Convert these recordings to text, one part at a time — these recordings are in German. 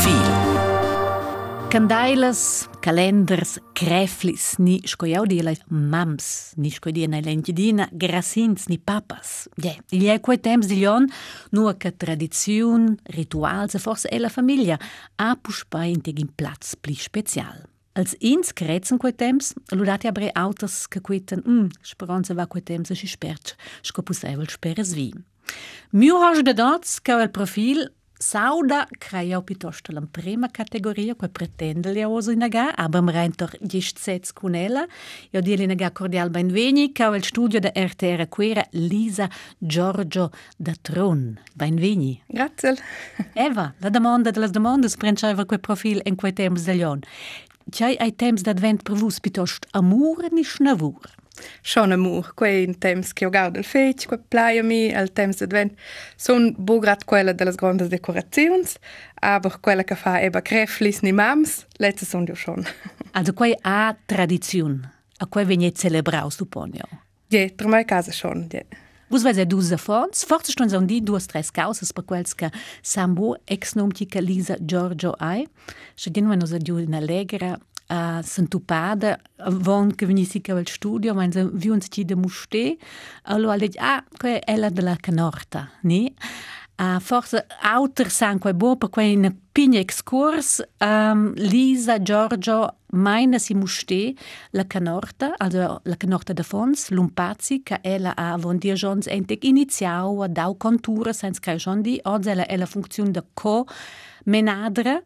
Profil Candailas, calendars, creflis, ni scoiau di mams, ni scoi di lentidina, grassins, ni papas. Ja, il è quei temps di lion, nua che tradizion, rituals, forse e la famiglia, a puspai in tegin plats pli special. Als ins crezen quei temps, ludati abre autos che quitten, mm, speranza va quei temps, si sperc, scopuseivel speres vi. Miu hosch de dots, che il profil, Sauda kraja la prima categoria che pretende di usare, kategorija koja pretendelja ozinega, abam rentor dišcec kunela, i odjelinega kordial benveni, kao il studio da RTR Quera Lisa Giorgio da Tron. Benveni. Grazie. Eva, la domanda delle domande sprenciava quel profilo in quei temps dell'on. C'hai ai temps d'advent per vus pitost amur ni schnavur? Schon amor, quei in temps che ho gaudo il fetch, quei plaia mi, al temps d'advent, son bograt quella delle grandes decorazions, aber quella che fa eba creflis ni mams, lezze son io schon. Also quei a tradizion, a quei vegnet celebrau, supponio. Ja, tra mai casa schon, ja. Vus vai dus fons, forse ston son di duas tres causas per quels che Sambo ex nom tica Lisa Giorgio ai, se din nos adiu in allegra a s'entupada von che venissi che al studio ma se vi uns ci de muste allora le ah que ella de la canorta ni a forse auter san quei bo per quei in pigna excurs um, Lisa Giorgio meine si muste la canorta also la canorta de fons lumpazzi che ella a von dir jons entek iniziau a dau contura senza che jon di oggi ella è la funzione de co menadra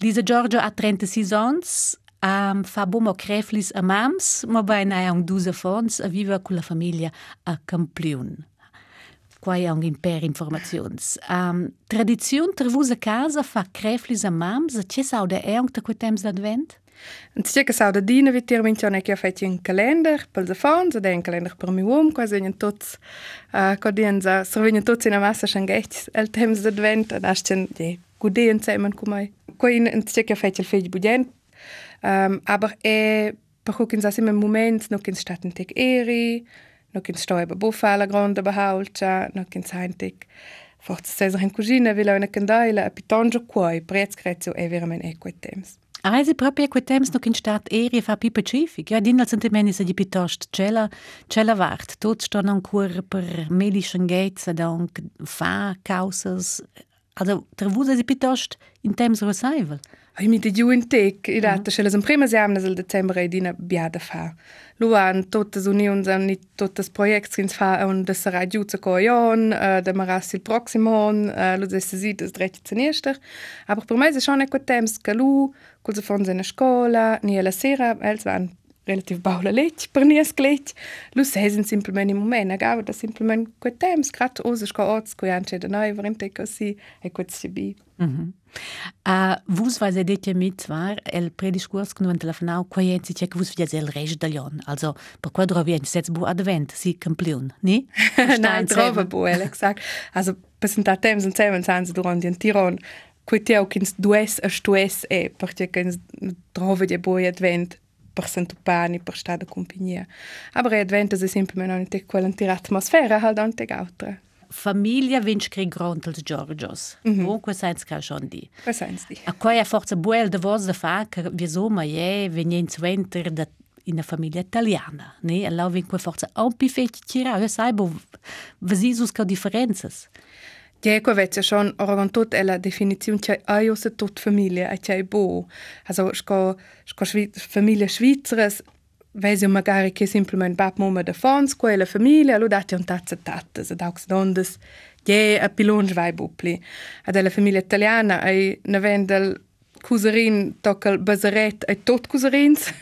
Lisa Giorgio ha 36 ans Um, fa mo creflis a mams, ma ben a un dusa fons a viva cu la familia a Campliun. Qua è un imper informazions. Um, tradizion trevusa casa fa creflis a mams, a ce sau de eung ta quetems d'advent? Întotdeauna sau de dine vi tir mențione că faci un calendar pe telefon, să dai un calendar pe mi om, că vin toți, că din să să vin toți în masă și îngeți, el temps de advent, nașcen de cu de însemen cu mai. Că în întotdeauna faci el faci budent, Um, aber e perché in sassi moment no kin staten tek eri, no kin sto eba bufala gronda behalcha, no kin saintek forse sesa in cugina vila una candaila a pitonjo quai prez crezio e temps. A resi proprio quei temps no kin stat eri fa pipa cific. Ja, din al sentimenti sa di piuttosto cella cella vart. Tot sto ancora per medischen gates anche fa causas. Also, trevusa si piuttosto in temps revival. Ai mi de giu in tec, i data, mm. -hmm. prima semnas al december e dina biada fa. Lu an totes unions an nit totes projects kins fa un de sarà giu za coion, uh, de maras il proximon, uh, lu des si des dretti zeniester. Aber per me se schon eco temps ca lu, cul se fons in a scola, ni la sera, els van relativ baula lech, per nies glech. Lu sesen simplement in moment, agava da simplement quei temps, grat osa sco oz, coi anche da noi, veramente così, e quet si bi. Mm -hmm. Uh, vus vai se detja mit zwar el prediscurs kun wenn telefonau quaien si check vus vias el rege d'alion also per qua drovien sets bu advent si camplion ni? Nein trova bu el exakt also presenta temps und seven sans durant den tiron quite au kins dues a stues e perché kins trova de bu advent per Santopani, per stada compagnia. Aber è adventas è sempre meno che quell'intera atmosfera, ha dante altra. Famiglia vince che gronta il Giorgios. Mm -hmm. Comunque senza che sono di. Senza di. A quale forza de di de fa che vi somma è venienza venter da in der Familie italiana, ne? Allora vinque forza un più fecce tira, io sai bo vesisus ca differenzas. Diego vet jag sån orgon tut eller definition tjej ajo se tut familje att tjej bo. Alltså ska ska familje Schweizeres vet jag magari che simplement bab mamma de fonsko eller familje eller dat jag tatse tatte så dags dondes ge a pilon vai bupli. Ad alla familje italiana ai navendel Cousin tokel bazaret ai tot cousins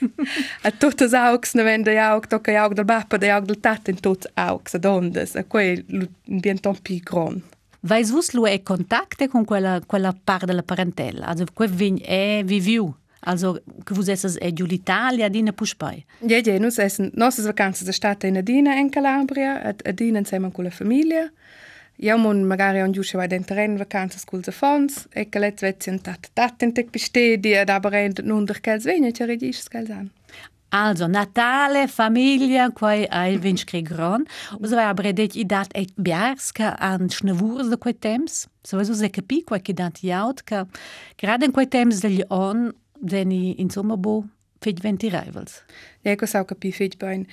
a totes aux ne vende jauk tokel jauk del bappa de jauk del tat in tot aux adondes a e quel bien tant pi grand. Vais vus lu e contacte con quella, quella parte della parentela? Also, quel vin è viviu? Also, che vos esses è giù l'Italia, dina puspai? Ja, ja, nus essen, nostre vacanze da stata in Adina in Calabria, ad Adina insieme con la famiglia. Ja, mon magari on giusce vai dentro in vacanze con le fons, e che let vezzi un tat tat in tec bistedi, ad aber ein nun der kels vegna, c'è regis kels an. Also, Natale, vinc che gran. Us vai abre det i dat et biars ca an schnavurs de quei temps. So was se capi quai che dat jaut ca gerade in quei temps degli on veni insomma bo fej venti rivals. Ja, co sau capi fej bain.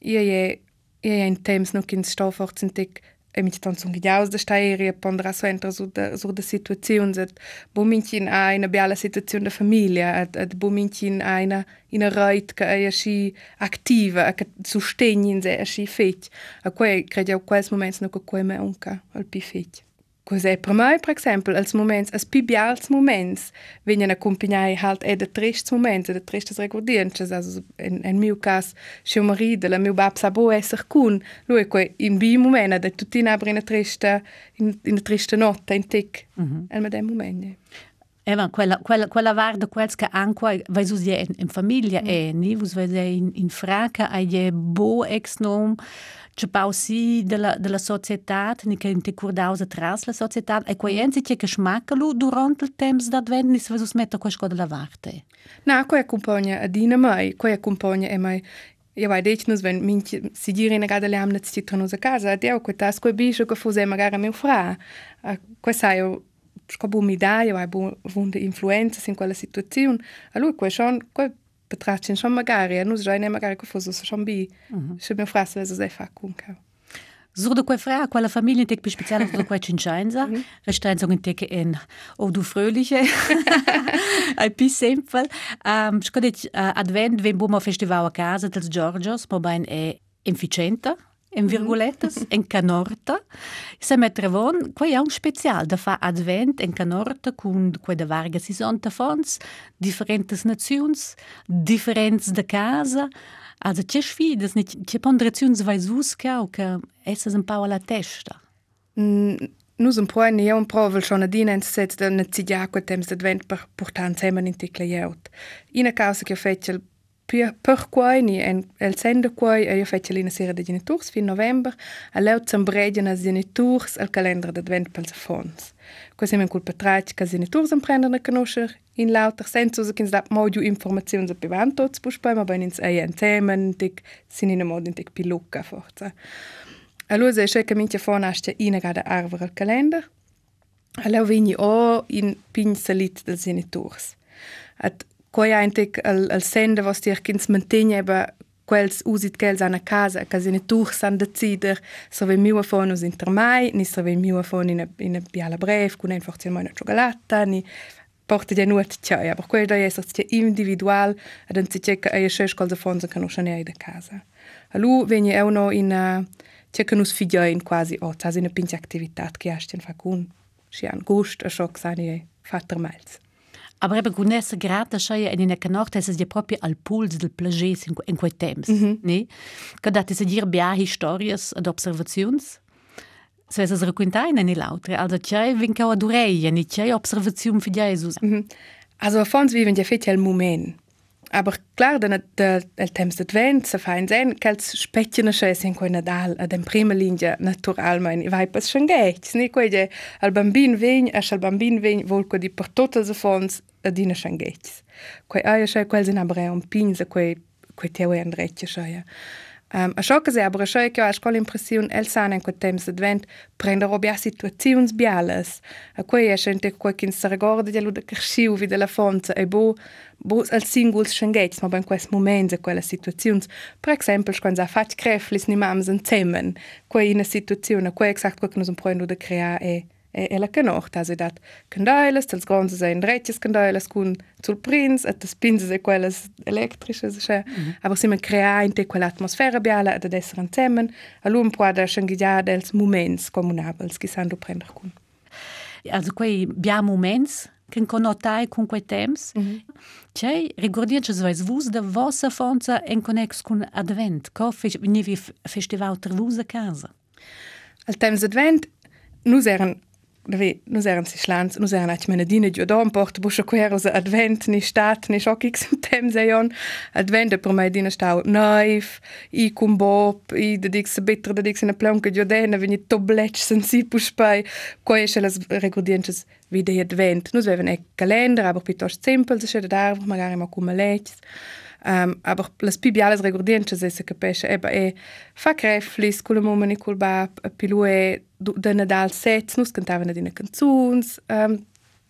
Ia je ia in temps no kin stoffortzentik e mi tan sun giaus da stairia pondra suentra su da su da situaziun zet bo mincin a una biala situazione da famiglia ad ad bo mincin a una in a reit che è asci activa a che sostegni se asci fetch a quei credo quels moments no che quei me unca al pi fetch Cos'è per me, per esempio, als moments, als più bials moments, vengono accompagnati halt e de tristes moments, de tristes recordiences, also in, in mio cas, suo marito, la mio babsa bo esser kun, lui que in bi moment, de tutti in abri in triste, in, in triste notte, in tic, mm -hmm. el medem moment. Eva, quella, quella, quella varda quels che anche vai su in, in famiglia mm. e ni vus vai in, in fraca ai bo ex nom c'è pausi della, della società, ni che in te curdaus atras la società, e quei enzi che schmaccalu durante il temps d'advent, ni se vesus metta quasco della varte. Na, quei accompagna a dina mai, quei accompagna e mai Ja, vai deci nus wenn min si dire in gada le amna sti tranus a casa, deu quei tas quei biscio che fose magari a meu fra. Quei sai sco bu mi da, ja vai bu vunde influenza in quella situazione. A lui quei schon quei betrachten schon magari, nus già ne magari che fose schon bi. Se meu fra se se fa kun ka. Sur de quei fra, quella famiglia tek più speciale sur quei cincenza, restenza un tek en o du fröhliche. Ai pi simpel. Um, scodet uh, advent ven buma festival a casa dels Giorgios, mo bain è efficienta, in virgulettes, en canorta. Se metrevon, quei è un special da fa advent en canorta cun quei da varga sisonta fons, differentes naziuns, differents de casa. Also c'è sfidas, c'è ponderaziuns vai susca o che essas un po' alla testa. Mm, nus un po' ne un provel schon adin en set da ne zidia quei temps d'advent per portar insieme in ticla jeut. Ina causa che fece per quai ni en el sende quai e fece l'ina sera de genitors fin november a leut zambregien as genitors al calendar d'advent pels fons. Così men cul patrac ca genitors am prender na conoscer in lauter senso so kins da modu informazioni so bevant tots buspai ma ben ins ei entemen dik sin in mod dik pilucca forza. Allora se che minche fonaste ina gada arver al calendar. Allora vini o in pin salit dels genitors. At Quei antic al, al sende vos dir kins mantenjeba quels usit quels ana casa, che se ne tur san decider, serve miua fon us intermai, ni serve miua fon in a, in a biala brev, cun ein forzi moina cioccolata, ni porta di nuot cioi, aber quel da esser cia individual, ad an cia che aia sces quals afonso che non shanei da casa. A lu veni eu no in a cia che nus figioin quasi oz, as in a pinci activitat che ascien fa cun, scian gust, a shoc sani fatter malz. Aber eben gunessa grata scheia in una canotta es dia proprio al puls del plages in, in quei temps, mm -hmm. ne? Che dati se dir bia historias ad observazions. Se es raccontai in eine lautre, also c'è vinca ad ureia, ni c'è observazion fi Jesus. Mm -hmm. Also fons viven ja feti al moment. Aber klar, de, el temps d'advent se fa in sen, quels spetjene sches in quei Nadal ad en prima linea naturalmein, i vai pas schengeits, ni quei de al bambin vegn, as al bambin vegn, vol quei di per totes fons ad ina schengeits. Quei aia sche quels in abre un pins a quei, quei teu en recce scheia. Um, a ciò che se abra sche che ho scola impressione el sana in quel temps d'advent prende robia situazioni biales. A quei è gente quei che si ricorda di luda cresciu vi della fonza e bo bo al singuls schengeits ma ben quels moments e quelle situazioni. Per esempio, quando sa fac creflis ni mams insieme, quei in a situazione, quei exact quei che nos un prendo da creare e e ela canocht also dat candailes dels grandes se in retches candailes cun sul prins et des pinses e quelles elektrisches mm -hmm. aber si man crea in te quella atmosfera biala ad esser antemmen a lum puada schengidia dels moments comunabels che sanno prender cun also quei bia moments che connotai con quei temps mm -hmm. Cei ricordian che svais vus da vossa fonza en connex cun advent co venivi festival ter vus a casa al temps advent nus eran Davi, nus eran si slans, nus eran ach mena dina giù dom, porta buscia queros advent, ni stat, ni shock x tem zeion, advent per mai dina stau naif, i cum bob, i dedic se bitter, dedic se na plonca giù dena, vini toblec sensipus pai, quai esce las recordiences vide advent. Nus veven e calender, aber piuttosto simpel, se scede d'arver, magari ma cum lechs. Um, aber le più biales regordiences se capisce eba e fa creflis con la mamma e col bab più lui da Nadal sets nus cantavano dina canzuns um,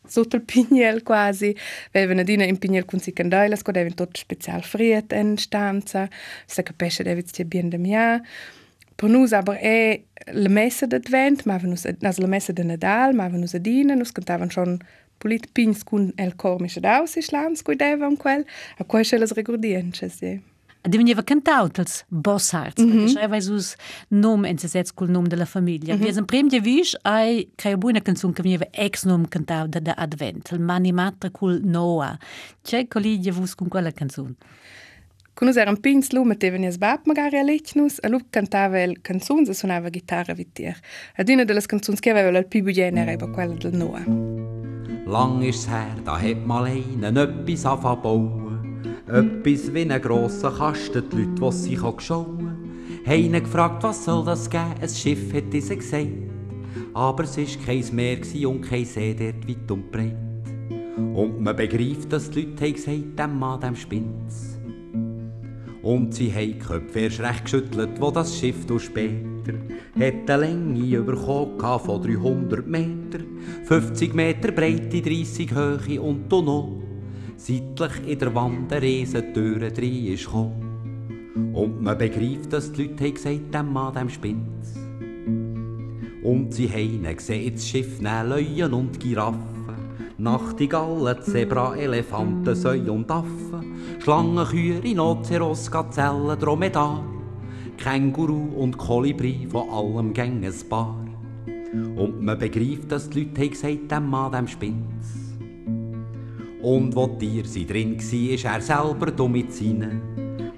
sotto il pignel quasi. Avevano dina in pignel con si candailas co devin tot special friet in stanza. Se capisce devit sia bien de mia per nus aber è la messa d'advent ma nus also la messa de Nadal ma nus adina nus cantavan schon polit pins cun el cormische daus islams cui devam quel a quai schelas regordiences sì. Diveniva cantautels Bossarts, mm -hmm. perché aveva sus nome in sets col nome della famiglia. Mm -hmm. Vi prim di vis ai crea buona canzone che veniva ex nome cantauta da Advent, il Mani Matra col Noah. C'è colleghi vus con quella canzone? Con us eran pins lu mettevano es bab magari a lechnus, a lu cantava el canzuns e suonava chitarra vittier. Ad una delle canzoni che aveva il più genere era quella del Noah. Lang ist's her, da hat mal einen öppis bauen. Öppis wie ein grosser Kasten, die Leute, die sich geschauen haben ihn gefragt, was soll das geben? Ein Schiff hat diese gesagt. Aber es war kein Meer und kein See dort weit und breit. Und man begreift, dass die Leute haben gesagt, dem Mann, dem spinnt's. Und sie haben die Köpfe erst recht geschüttelt, wo das Schiff durch später hat eine Länge bekommen von 300 Meter, 50 Meter Breite, 30 Höhe und noch. Seitlich in der Wand eine Riesentüre drin ist gekommen. Und man begreift, dass die Leute haben gesagt dem Mann, dem spinnt's. Und sie haben gesehen, das Schiff nehmen Löwen und Giraffen, Nachtigallen, Zebra, Elefanten, Säue und Affen, Schlangen, Kühe, Rhinoceros, Gazellen, Dromedar, Känguru und Kolibri, von allem ein paar. Und man begreift, dass die Leute haben gesagt dem Mann, dem spinnt's. Und wo Tier sie drin war, ist er selber dumm mit seinen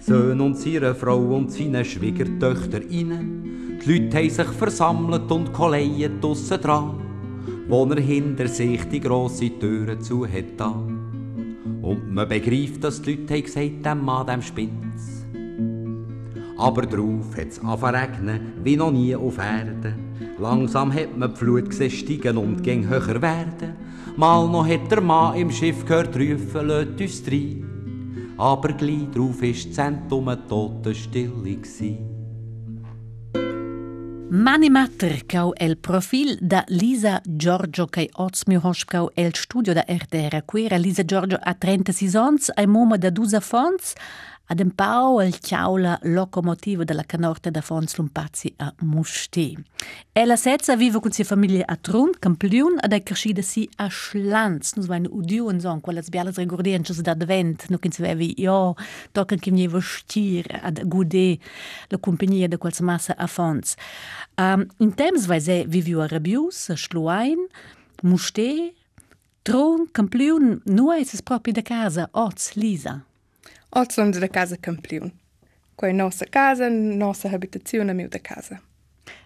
Söhnen und seiner Frau und seinen Schwiegertöchter rein. Die Leute haben sich versammelt und Kollegen draussen dran, wo er hinter sich die grosse Türe zu hat. Und man begreift, dass die Leute haben gesagt dem Mann, dem spinnt's. Aber drauf hat's angefangen wie noch nie auf Erden. Langsam hat man die Flut gesehen steigen und ging höher werden. Mal noch hat der Mann im Schiff gehört rufen, lädt uns rein. Aber gleich drauf ist das Zentrum Totenstille gsi. Mani mater cau el profil da Lisa Giorgio kai oz mi hospcau el studio da RTR. Quera Lisa Giorgio a 36 ans, ai moma da 12 fons, ad un pau il chiaula locomotivo della canorte da Fons Lumpazzi a Musti. E la setza vive con sia famiglia a Trun, Campliun, ad è crescida si a Schlanz. Nus vain udiu un son, quelle bialas regordiences d'advent, no che vevi, jo, tocan che mi stir ad gude la compagnia de quals massa a Fons. Um, in temps vai se viviu a Rabius, a Schluain, Musti, Trun, Campliun, nu es proprio da casa, Oz, Lisa. Od sonde da casa Campliun, koja je nossa casa, nossa habitação na miúda casa.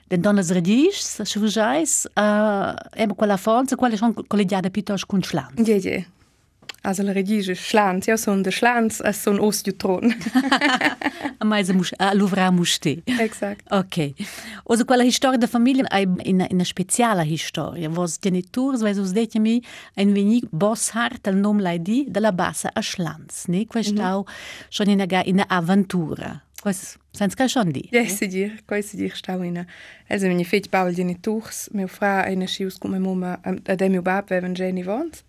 Então, donas raízes, as rujais, é ah, uma qual a fonte, qual é a colegiada pitos com chlan? Yeah, yeah. Also la redige schlanz, ja, son de schlanz, es son ostjutron. a mais a luvra muste. Exakt. Ok. Also quella storia da famiglia è in una speciale storia. Vos genitors, vai us detja mi, ein wenig bosshart al nom lai di della bassa a schlanz, ne? Questo mm -hmm. schon in una, in una avventura. Questo senza schon di. Ja, si dir, questo dir stau in. Also wenn ich fetch baul genitors, mia fra eine schius come mama, ad mio bab, wenn Jenny wohnt.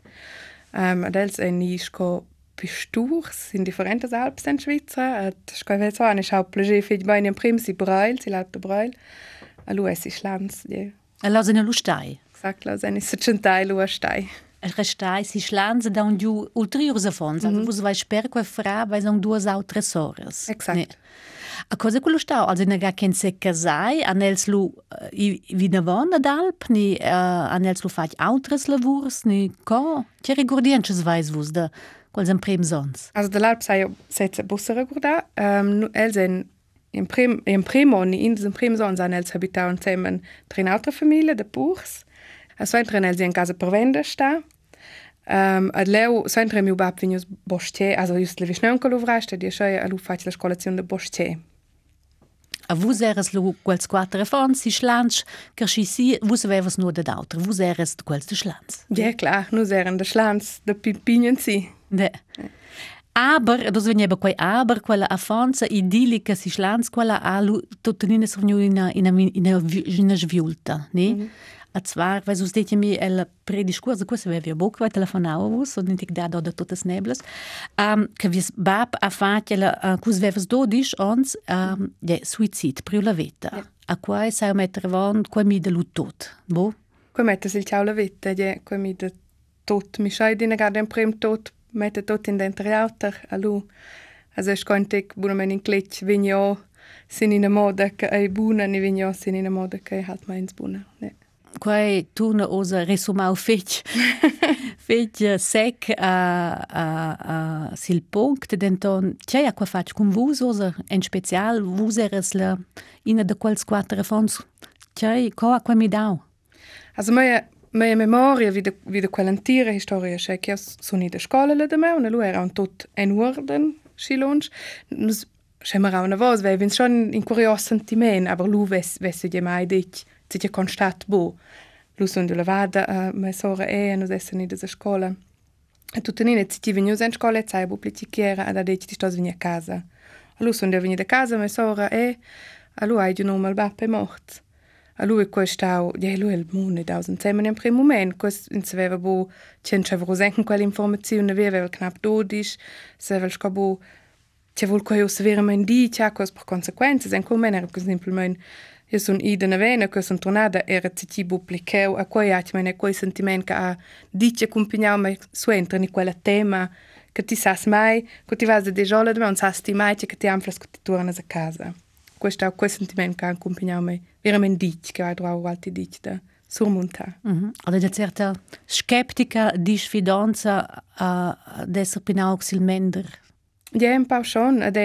Um, adesso è nisco pisturs in differentes Alps in Schweizer. Das kann ich sagen, ich habe plaisir für die Beine im Prim, sie Breil, sie lebt Breil. A lu es ist Lanz, ja. A la sene lustai. Exakt, la sene se centai lu stai. Restai si schlanze da un giu ulteriore fons, mm -hmm. vos vai sper que fra vai son duas altres horas. Exakt. Ne. A cosa quello sta, also ne ga ken se casai, anels lu uh, i vinavon ad alp, ni uh, anels lu faig autres lavurs, ni co? Che rigordiences vais vos da quals en prem sons? Also da l'alp sai setse busse rigorda, um, els en in prim in primo ni in diesem prim sons an els habitaun zemen drin altre familie de purs. Also entren els in casa per vende sta. Um, ad leu sempre mio bab vinius bostier, also just le visnönko lu vrasta, di schei a lu faig la scolazione de bostier. A vus eres lu quels quattro fons, si schlanz, che si si, vus avevas nur de d'autre, vus eres de quels de schlanz. Ja, klar, nus eren de schlanz, de pipinien si. De. aber, das veniva quei aber, quella affonza idillica si slans, quella a lu, tuttenina si in una, in una, in una, in una sviulta, ne? Mm -hmm atzvar, vai os detemi ela prediscua, za coisa vai ver boca, vai telefonar o uso, nem tem que dar toda todas neblas. Um, que vis bab a fac ela uh, cus vevas do dis ons um, de suicid priu la vita. Yeah. Ja. A quai e sai metter von quai mi de lutot, bo? Quai metter sil ciao la vita, de quai mi de tot, mi sai di negar den prem tot, mette tot in dentro auter, alu. Also ich konnte ich, wo man in Klitsch, wenn ja, sind in der Mode, ei Buhne, nicht wenn ja, sind in der Mode, ei halt meins Buhne. Ne. Quai tuna osa resumau fetg fetg sec a, a, a sil punct denton c'è a qua fac con vus osa en special? Vus eres la ina de quels quattro fons c'è co a qua mi dau? Also mia, mia memoria wie de, wie de quell'antira historia c'è che sono in scuola la de me una lu era un tot en orden schilons nus c'è mara una voz weil wenn schon in curios sentiment aber lu ves ves je mai dich se ti constat bu. Lusun de la vada a me sora e nos essen in desa scola. E tu tenine si ti venius in scola e sai bu plitichiera ad adeci ti stos veni a casa. A Lusun de veni da casa me sora e a lui hai di un uomo al bappa e mort. A lui quel stau, ja lui il mune dausen zemen in prim moment, quest in se aveva bu cen ce vru senken quel informazione vi aveva knap dodisch, se aveva scobu ce vul quo io severa men di, cia quos per consequenze, sen cum men era per esempio men io sono ida na vena che sono tornata era ti pubblicau a quei atmen e quei sentiment che a dice accompagnau me suentra in quella tema che ti sas mai che ti vas de jola de non sas ti mai che ti amplas che ti torna a casa. Questo è quel sentiment che accompagnau me veramente dice che ha trovato altri dice da surmontare. Mm -hmm. Ad una certa skeptica di sfidanza a uh, essere pinau xilmender. Ja, un po' schon, ad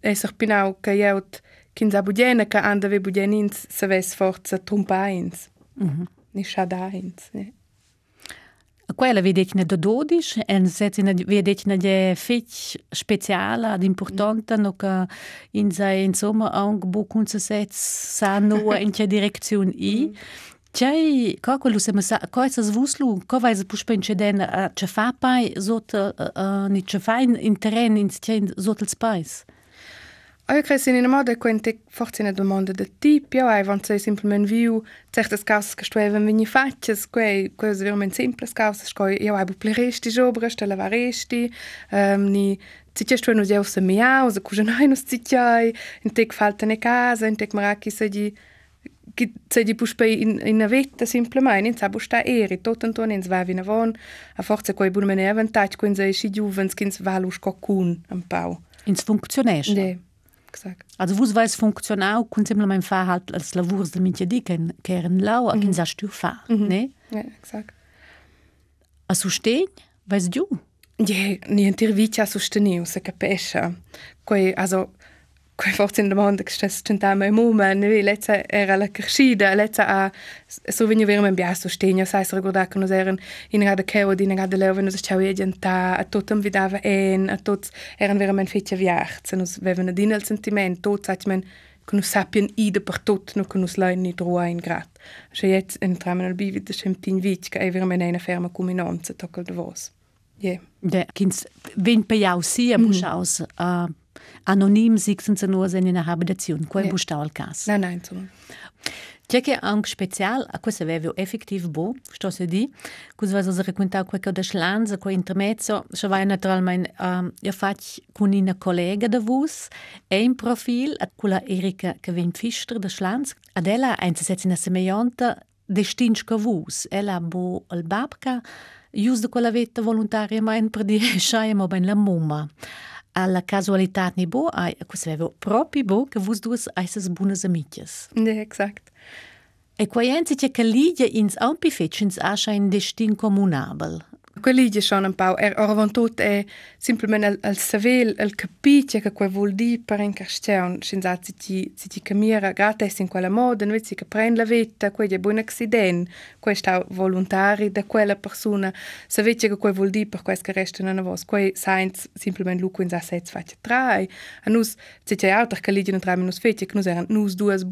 essere pinau che io Kinza budjene ka andave budjenins se ves forza trumpains. Mm -hmm. Ni šadains. Ne. Quella vedetna do dodiš, en setina vedetna je feć speciala ad importanta, no ka in za insomma ang bo kunce set sa noa in če direkcion i. Mhm. Čej, kako lu se masa, ko je se zvuslu, ko vaj za pušpen če den, če fa paj, zot, uh, ni če fajn in teren in če zot spajs. Eu que na moda quando forse na domanda de tipo, eu ai vant sei simplesmente viu certas causas que estou veni faces, que coisas veramente simples causas, que eu ai buple resti jobras, te lava resti, um, ni Citia sto nos eu se miau, se cuja noi nos citiai, in te falta ne casa, in te maraki se di che se di puspe in in a vetta simplement in sa busta eri tot anton ins va vina von a forza coi bun mene avantage quins ei si juvens kins valus cocun am pau ins funktionesch ne gesagt. Also vos vais funkcionau kun simplement fa halt als lavurs de mitja di ken keren lau kin sa stu fa, Mhm. ne? Ja, exakt. A sustegn, vais du? Ja, niente vita sosteniu, se capisce. Quei, also, quei in domanda che stes tentame muma, ne lezza era la crescida, lezza a so venio vero men bia sostegno, sai se ricorda che nos eran in rada keo di de leo nos ciao e genta, a totem vidava en, a tots eran veramente fetja viart, se nos vevano din al sentiment, tot sagt men che nos sapien ide per tot, no che nos lein ni droa in grat. Se jetzt entramen al bivi de scemtin vich, che è veramente una ferma cuminanza, toccal de vos. Yeah. De kins ven pe jau si a buschaus uh, anonym 16 år sedan i habilitation, quae ja. bustar al cas. Nej, nej, inte. Tja che è anche speciale, a questo avevo effettivo bo, sto se di, cos vas a raccontare qualche da schlanza, qualche intermezzo, se vai naturalmente, um, io faccio con una collega da vos, e in profil, a quella Erika che vien fister da schlanz, ad ella è una semejante destinch che vos, ella bo al babca, Jus de quella vetta volontaria ma in per dire schaia ma ben la mumma. alla casualitad nebo ai cus vevo propi bo che vos duas ai ses bunas amiches. Ne exakt. E quaienzi che caliglia ins ampi fecins ascha in destin comunabel, Quelli schon un po', er orvan tot è simplement al, al savel, al capice che quel vuol dire per in question, senza si ti, si ti camera gratis in quella moda, non si che prende la vita, quel è buon accident, questo volontari da quella persona, sapete che quel vuol dire per questo che resta nella vostra, quel science simplement lu quins assets faccia trai, a nus, se c'è altro che lidiano tra minus fece, che nus eran nus duas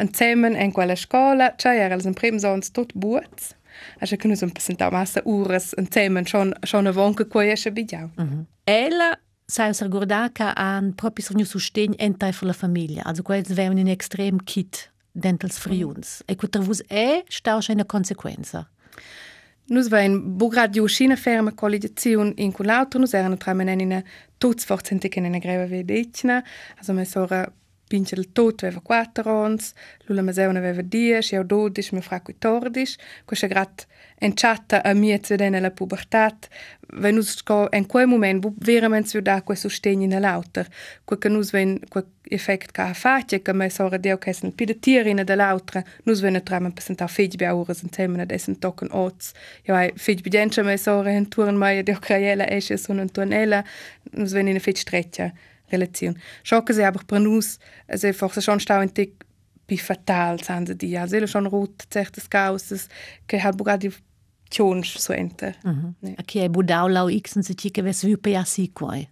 insieme in quella scuola, cioè era in prim sons tot buots, Also che noi siamo presentato massa ures insieme, schon, schon a vonca qua esce bidiau. -hmm. Ella sai ricordare che han proprio sogno sostegno entai per la famiglia, also quels wären in extrem kit dentro els friuns. E quutta vus è sta una conseguenza. Nus vain bugrad uscina ferma colligazione in l'altro, nus erano tra menenina tuts forcente che ne greva vedecina, also me Pinchel tot aveva quattro ons, Lula Maseun aveva dies, eu dodis, mio fra i tordis, questa grat chatta a mia zedena la pubertat, venus sco in quel moment bu veramente su da quel sostegno in l'auter, quel che nus ven quel effect ca facie che me sora deo che sen pide tirina da l'autra, nus ven trama presenta fegi be ora sen temen ad esen token ots. Jo ai fegi bidencha me sora in turn mai de craiela esce sun un tonella, nus ven in fegi streccia. Relazione. Ciò che se aber per nus, se forse schon stau in tic bi fatal sanze di, also schon rot certes causes che hat bugadi tjons så inte. Mm -hmm. nee. Aki e budau lau ixen se tika ves viu pe asi quai.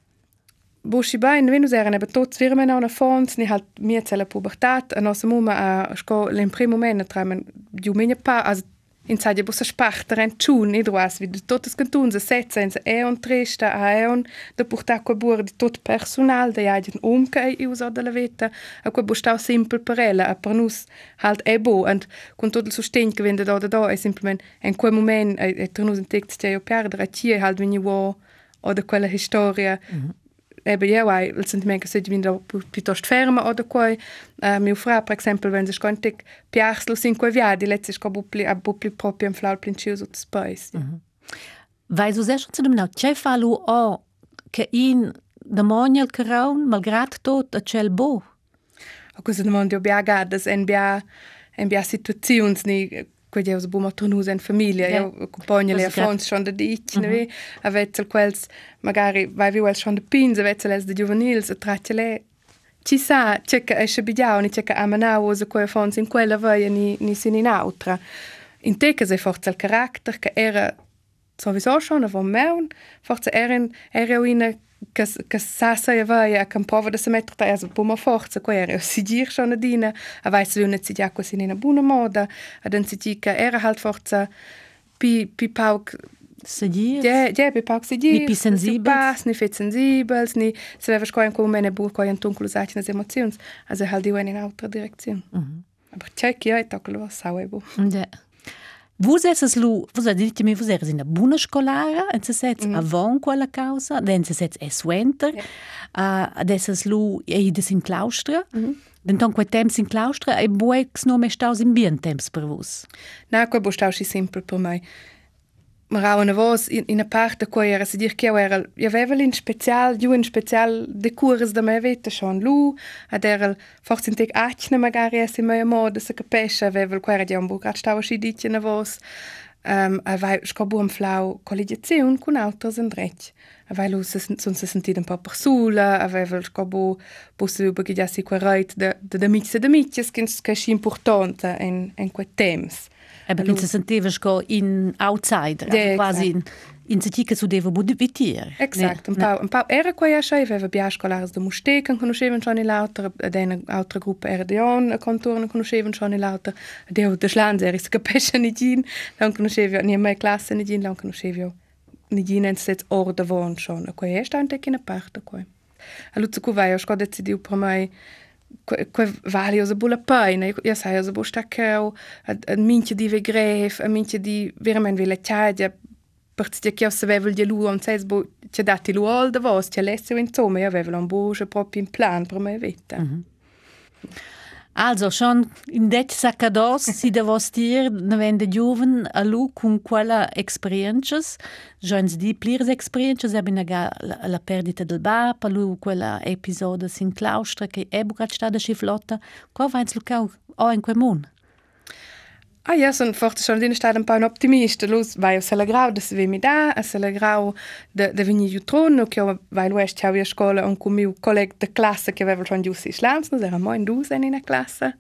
Buschi bain, wenn us eren eben tots firmen an fons, ni halt mir zella pubertat, a nossa muma a sco l'in primo moment tramen giu minha pa, also in sadia bussa sparta ren tschun idroas vid tot es cantun se setza in e on trista a e on de portar co bur di tot personal de ja den umke e usa de la veta a co bustau simpel per ella a per nus halt e bo. And con tot il sostegn che vende da da da e simplement en quel moment e, e per nus in text che io perdere ci halt veni wo o de quella historia mm -hmm eben ja auch sind mega sollte wieder piuttosto ferma oder quoi uh, äh, mia fra per esempio wenn sie konnte piarslo eu viadi. Letztes ko bupli a bupli proprio in flau princiu so spais. Mhm. Weil so sehr schon zu dem na cefalu o che in da monial caraun malgrad tot a cel bo? A cosa demandio biagadas en bia en bia situaziuns ni quei deus bu matronus en famiglia yeah. io compagna le affons schon da dich mm -hmm. ne a vetzel quels magari vai vi wel schon de pins a vetzel es de juvenils a trattele ci sa c'è che esce bidiao ni c'è che amanao so quei affons in quella vai ni ni sin in altra in te che se forza il carattere che era sowieso schon von meun forza era era in che, che sassa e vai a kan prova da se mettere ta also buma forza ko era si dir schon adina a vai se una si giacco sin in buona moda ad an si dica era halt forza pi pi pauk se dir ja ja pi pauk se dir ni pi sensibels ni fit sensibels ni se veva sco in come ne bur ko in tunculo sacina nas emozions also halt di in altra direzione -hmm. aber check ja et oklo sauebo ja Vus esses lu, vus a dit mi vus eres in a buna scolara, en se sets mm. avon quella causa, den se sets es winter, yeah. uh, ad lu eides in claustra, mm. Denton quei temps in claustra e buex no me staus in bien temps per vus. Na, quei bu staus simpel per mai ma rauen vos in, in a parte quo era se dir che era ja vevel in special ju in special de cures da me vete schon lu ad era forse in tec achne magari es in mia moda se capesce vevel quo era un bucat stava si dice na vos um, a vai scobu un flau colligazione con autos a vai lu son se sentit un po per sula a vevel scobu busse über che ja si quereit de de de mitze de mitjes kins che si importante in in quei temps sentewech go in outside sinn. Inzetike zu dewe bude bitier. Exakt pa Äre koierscheiwwe Bierkolars de Musteken kun chewen schon lauter déine outre Gruppe Erdeon Kontoren kun chewen schon lauter dé de Schlandseris gepechen Idin, Dan kun chewe ni méi Klassen Idin, Dan kun chevio. Nidin en se orde woon schon. Koierstein de kinne Parte koe. Allo zu kuwei, ko decidiu pro mei quei valiosa bulla paina io sai io bo staccao a, a minche di vegref a minche di veramente vile chadia perché che io sapevo di lui ses bo c'è dati lui al da vos c'è lesse insomma io avevo un bo proprio in plan per me vita mm -hmm. Also schon in det saccados si devos dir navende giuven a lu con quella experiences, joins di plirs experiences ebin aga la, la perdita del bap, a lu quella episodio sin claustra che e bucat sta da sciflotta, qua vains lucau o in quel mun. Ah ja, son forte schon din staat un pa un optimista, lus vai o sela grau de se vemi da, a sela grau de, de veni jutron, che o vai lo est ciao a scola un cum miu colleg de classe che aveva schon giusti slams, no, era mo in dus en in a classe.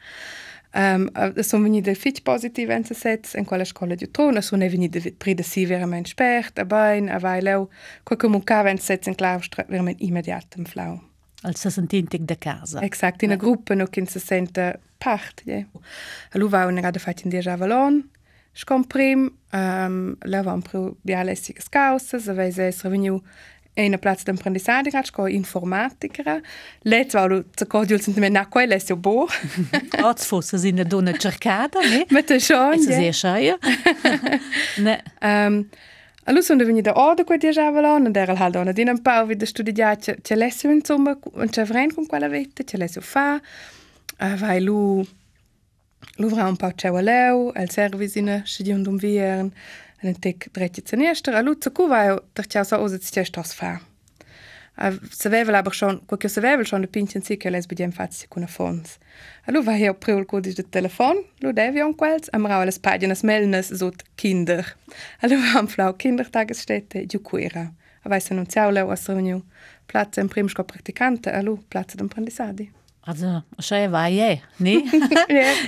Um, uh, son veni de fitch positiv en se sets en quella scola jutron, son ne veni de pri de si verament spert, a bain, a vai leu, quo comuncava en sets en claustra verament immediat en flau. Als se sentintic de casa. Exakt, in a gruppa no kin se sente part Allova un grado fat in deja valon Je comprim um, levan pro bialessiges causes, avei se reveniu en plaz d'apprendissage grad sco informatiker. Letz war ze cordiul sunt men na quella se bo. Oz fosse sin de donna cercata, ne? Met de schon. Se sehr scheier. ne. Ähm Allo sono venuti da orde qua dia javelon, und era haldo na din un pau vid studiare ce lesio insomma, un ce vrein con quella vette, ce lesio fa. Uh, vai lu Luvra un pau txeu leu, el servisine, schidi und um vieren, en tek dretje zenester, a lutza kuva der txau sa ozet stjecht aus fa. Se vevel aber schon, quoique se vevel schon de pinchen si que les bediem fazzi cuna fons. A lu va hier priul codis de telefon, lu devi on quels, am rau les paginas melnes sot kinder. A lu am flau kindertagesstätte, ju quera. A vais annunziau leu as reuniu. Platz en primsco praktikante, a lu platz d'apprendissadi. Also, això va je, ne?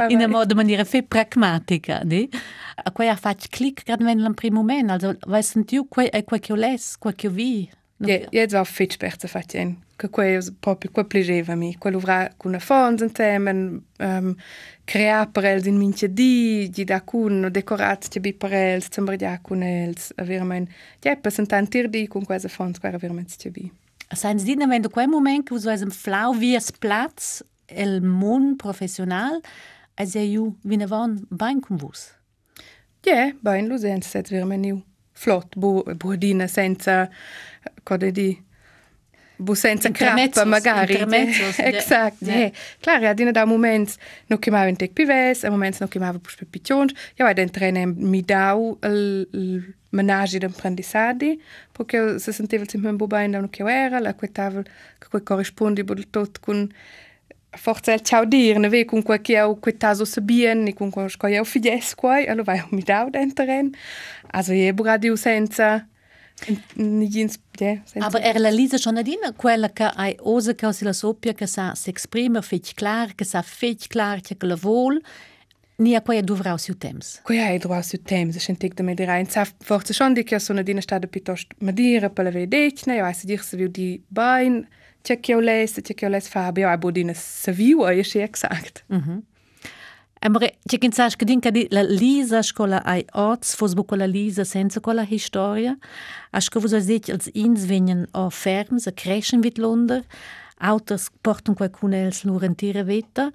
In una modo maniera fe pragmatica, ne? A quei ha fatto clic grad wenn l'an primo moment, also vai sentiu quei è quei che les, quei che vi. Ja, jetzt war fit sperza fatien. Che quei proprio quei piaceva mi, quei luvra con una fons insieme, um, crea per els in mince di, di da cun, decorat che bi per els, sembra dia con els, verament. Ja, per sentantir di con quei fons, quei verament che bi. Du quel moment que usais flau vies Platz el món professional, als er ju wie ne van bein com vos. Ja, bein lo senza set verme niu. Flott, bu, buadina senza, code di, bu senza crappa magari. Intermezzos. Exakt, ja. ja. Klar, ja, dina da moments no chiamava in tec pives, a moments no chiamava pus per piccions, ja, vai d'entrene mi dau il, il menaggi d'apprendissadi, perché se sentiva sempre un bubain da no che era, la quetava che quei corrispondi del tot con forza il ciao dir, ne ve con quel che au quetaso sabien, ni con quel che au fides quai, allora vai mi dau d'entren. Also je buradio senza Yeah, Aber er realizza schon adina quella che hai osa causa la soppia che sa exprime fetch clar, che sa fetch clar che la vol, Nia quae dovrau siu temps. Quae ai dovrau siu temps, ich entig damit rein. rein. Sa forza schon di che sono dina stade pitost madira per la vedetne, io se dir se viu di bain, c'è che o lesse, c'è che o lesse Fabio, ai bodina se viu, io exact. Mhm. Mm Amore, c'è che sa che dinca di la Lisa scola ai ots, fos bu quella Lisa senza quella historia, a che vos dit als ins venien o ferms, a crescen vit Londra, autos portan qualcun els lurentire veta,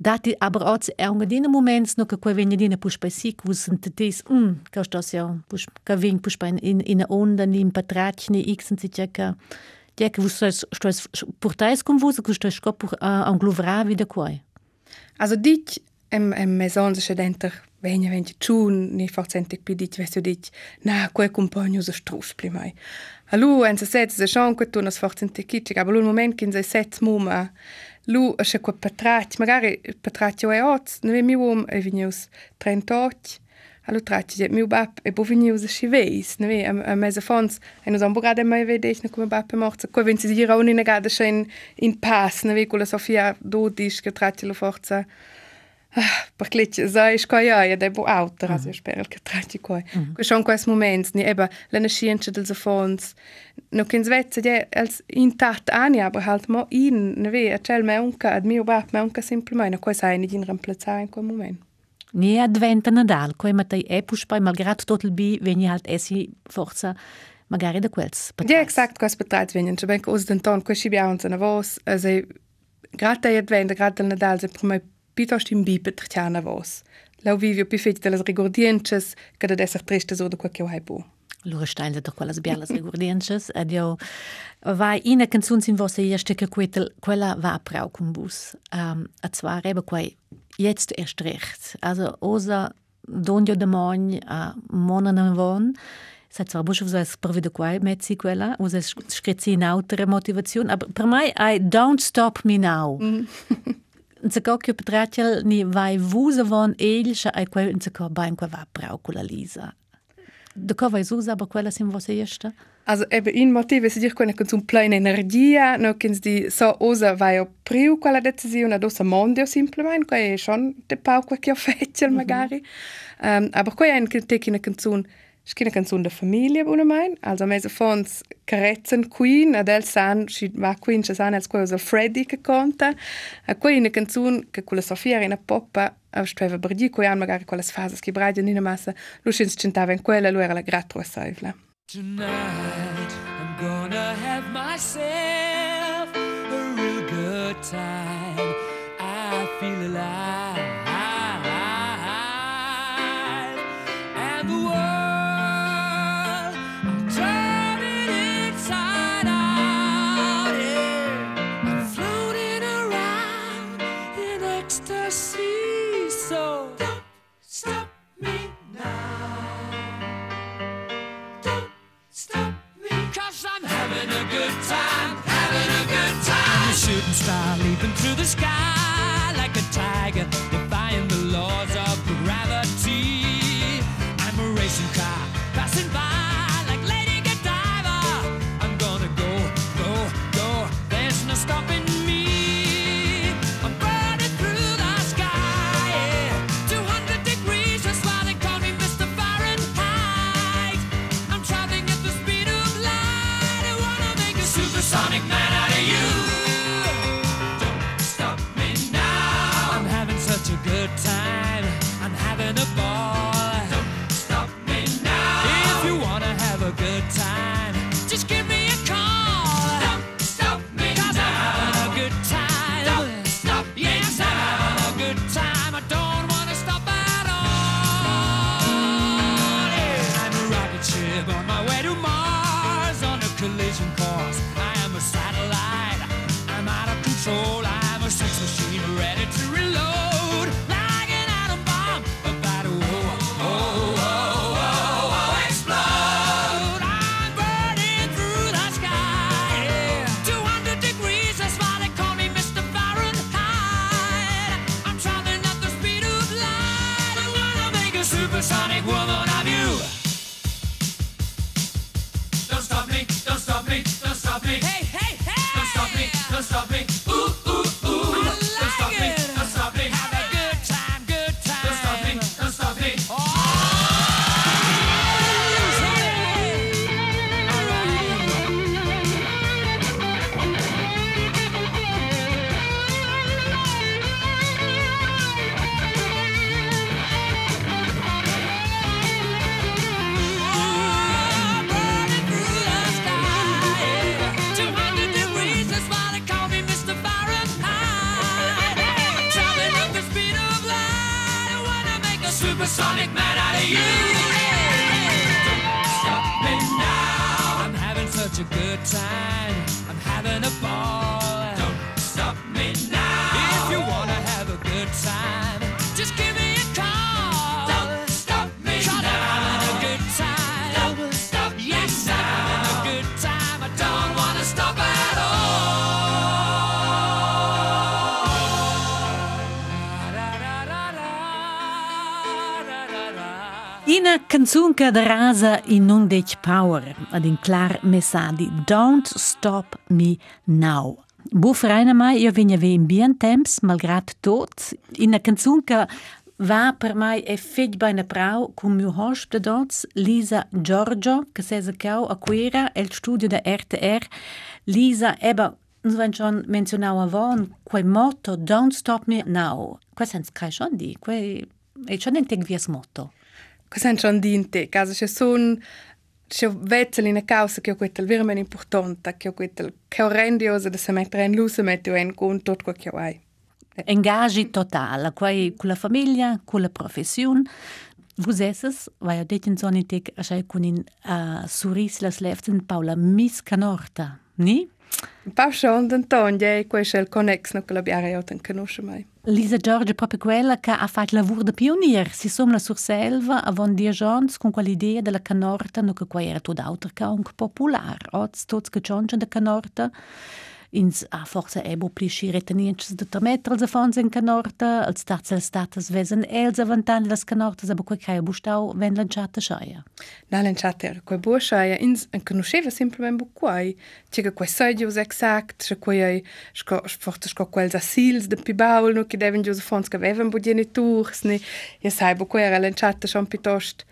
Dati aber auch è un gadina moments no che quei vegna dina pus pe si cu sentetis mm che sto sia pus che vin pus in in in onda ni in patrach ni x und sich che ja che vos sto portais con vos che sto scop a un gluvra wieder quai Also dich em, em son se denter venja venti tschun, ni forcente pidit vesio dit, na, quel e compagno se strus pli mai. E a lu en se setz se schon quet tunas forcente kitschig, aber lu moment kin se setz muma, lu a se quel patrat, magari patratio e oz, ne ve mi uom e vinius trentot, a lu tratti, mi bab e bo vinius e sciveis, ne ve, a mese fons, en us amburade mai vedech, ne come bab e morza, quel vinci si gira unina gada in, in pass, ne ve, quella Sofia dodisch, che tratti lu forza, per clitje sai scoia e debo auto also spero che tratti qua que schon quais moments ni eba la nascienza dels fons no kin svezza je als intact ani aber halt mo in ne ve a cel me unca ad mio bap me unca semplicemente qua sai ni in remplazzare in quel moment Ni adventa Nadal, quei matei e puspai malgrad tot il bi veni halt essi forza magari da quels. Ja, exakt, quais betreit veni, cioè ben cos den ton, quai scibiau uns ana vos, also grata adventa, grata il Nadal, se per me piuttosto in bi petriciana vos. Lau vivio pi fetg de las rigordiences, che da esser triste so da quel che hai bu. Lura stein doch quelles bielas rigordiences, ed io vai in a canzun sin vossa erste che quella va prau cum bus. Um, a zwar eben quei jetzt erst recht. Also osa donio de mogn a monan von, Sai zwar busch so es per video quai mezzi quella, us es scritzi in autere motivation, aber per mai I don't stop me now. Mm. go che petratiel ni vai vusa von el scha ai quel in se co bain qua va prau con la Lisa. De co vai usa aber quella sim vossa erste? Also eben in motive se dir quella con un plein energia, no kins di so osa vai o priu quella decisione ad osa mondio simplement, qua è schon de pau qua che ho fecel magari. Mm -hmm. um, aber qua è un che in canzun Es gibt eine Canzone der Familie, wo mein. Also, wir haben uns Queen, adel san, si va Queen, ci san, als cosa Freddy che conta. A qui una canzone che con la Sofia era una poppa stava berdi coi han magari quelle fasi che bradia in massa lu si cantava in quella lu era la gratro saivla Tonight I'm gonna have myself a real good time I feel alive the sky supersonic man out of you. Don't stop me now. I'm having such a good time. I'm having a ball. Don't stop me now. If you wanna have a good time, Ina canzunca da rasa in non dec power, ad in clar messadi Don't stop me now. Bu freina mai, io vegna ve in bien temps, malgrat tot. Ina canzunca va per mai e fig beina prau cum miu hosp de dots, Lisa Giorgio, che sesa cau a quera, el studio da RTR. Lisa, eba, Uns wenn schon menzionau avon, quei motto, don't stop me now. Quei sens kai schon di, e schon enteg vies Cosa schon dinte, casa c'è son c'è vezzel in causa che quel veramente importante, che quel che rendiosa da se mettere in luce, mettere in con tutto che hai. Engagi total, quei con la famiglia, con la professione. Vos esses, vai a detto in zoni tec, a sai con in uh, suris las leften Paula Miss Canorta, ni? Pa schon d'Anton, ja, questo è il connex, no, che l'abbiamo io ten conosce mai. Lisa Giorgio proprio quella che ha fatto lavoro da pionier, si somla sur selva avon die gens con quell'idea della canorta, no che qua era tutto altro che un popular. Oz tots che chonchen da canorta, ins a forza ebo plisci retenienches de trametter als afons in canorta, als als status vesen els avantan las canortas, aber quei kai bustau ven lanciata schaia. Na lanciata quei buoscia, ins en conosceva simplement bu quai. Che quei sedios exact, c'è quei sco forse sco quels asils de pibaul, no che deven gius afons che avevan bu genitors, ne. Ja sai bu quei era lanciata schon piuttosto.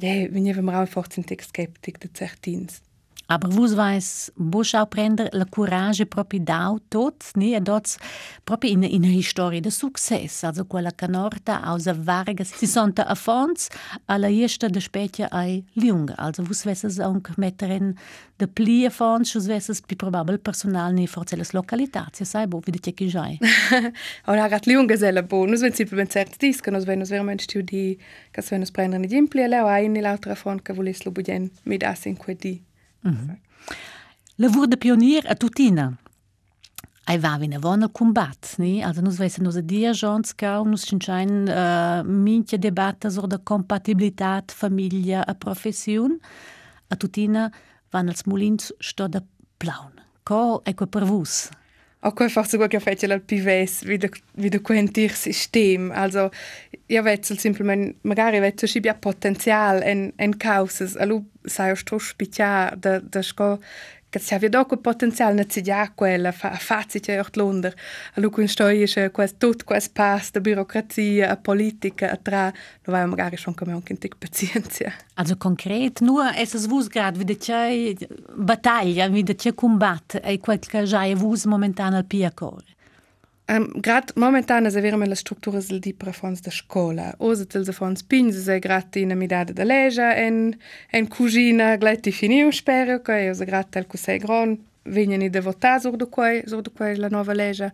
Ja, veniva mir auch forse in tic skeptic de certins. Aber vos vais vos auch prender la courage proprio da tot, ne? E dots proprio in in storia de success, also quella canorta aus a vargas si sonta a fons alla ersta de specie ai lunga. Also vos vesses anche mettere in de plie fons, vos vesses pi probabel personal ne forse las localitats, sai bo vide che che jai. Ora gat lunga sella bo, nus wenn simplement cert dis, che nus wenn nus veramente studi, che se nus prendere ni gimpli e leo ein ni l'altra fon che volis lo budien mit as in Mm -hmm. Lëvur dhe pionir e tutina, a i ne vona combat, ni? atë nus se nus e dia zhonës ka nus qënqajnë uh, minqë debatës or dhe kompatibilitat, familja, a profession. a tutina van als smulinës shto dhe plaun. Ko e kë përvusë? Auch quei forse quel che fece al pives, wieder wieder quentir System. Also ja wetzel simplement magari wetzel schi bia potenzial en en causas. Alu sai ostro spicia da da sco che se aveva dopo potenzial na cidia quella fa fazi che ort lunder. Alu kun stoi is quas tut quas pas burocrazia, a politica, a tra, no vai magari schon come anche in tic pazienza. Also konkret, nur es es vus grad wieder c'è battaglia, wieder c'è combat, e quel che già è vus momentan al pia core. Um, grad momentan se verme la struttura del di prefons da scola. Osa tel se fons pins se grat in midade da leja en en cugina gletti finiu spero che osa grat tel cusei gron venien i de votar sur de quai sur de quai la nova leja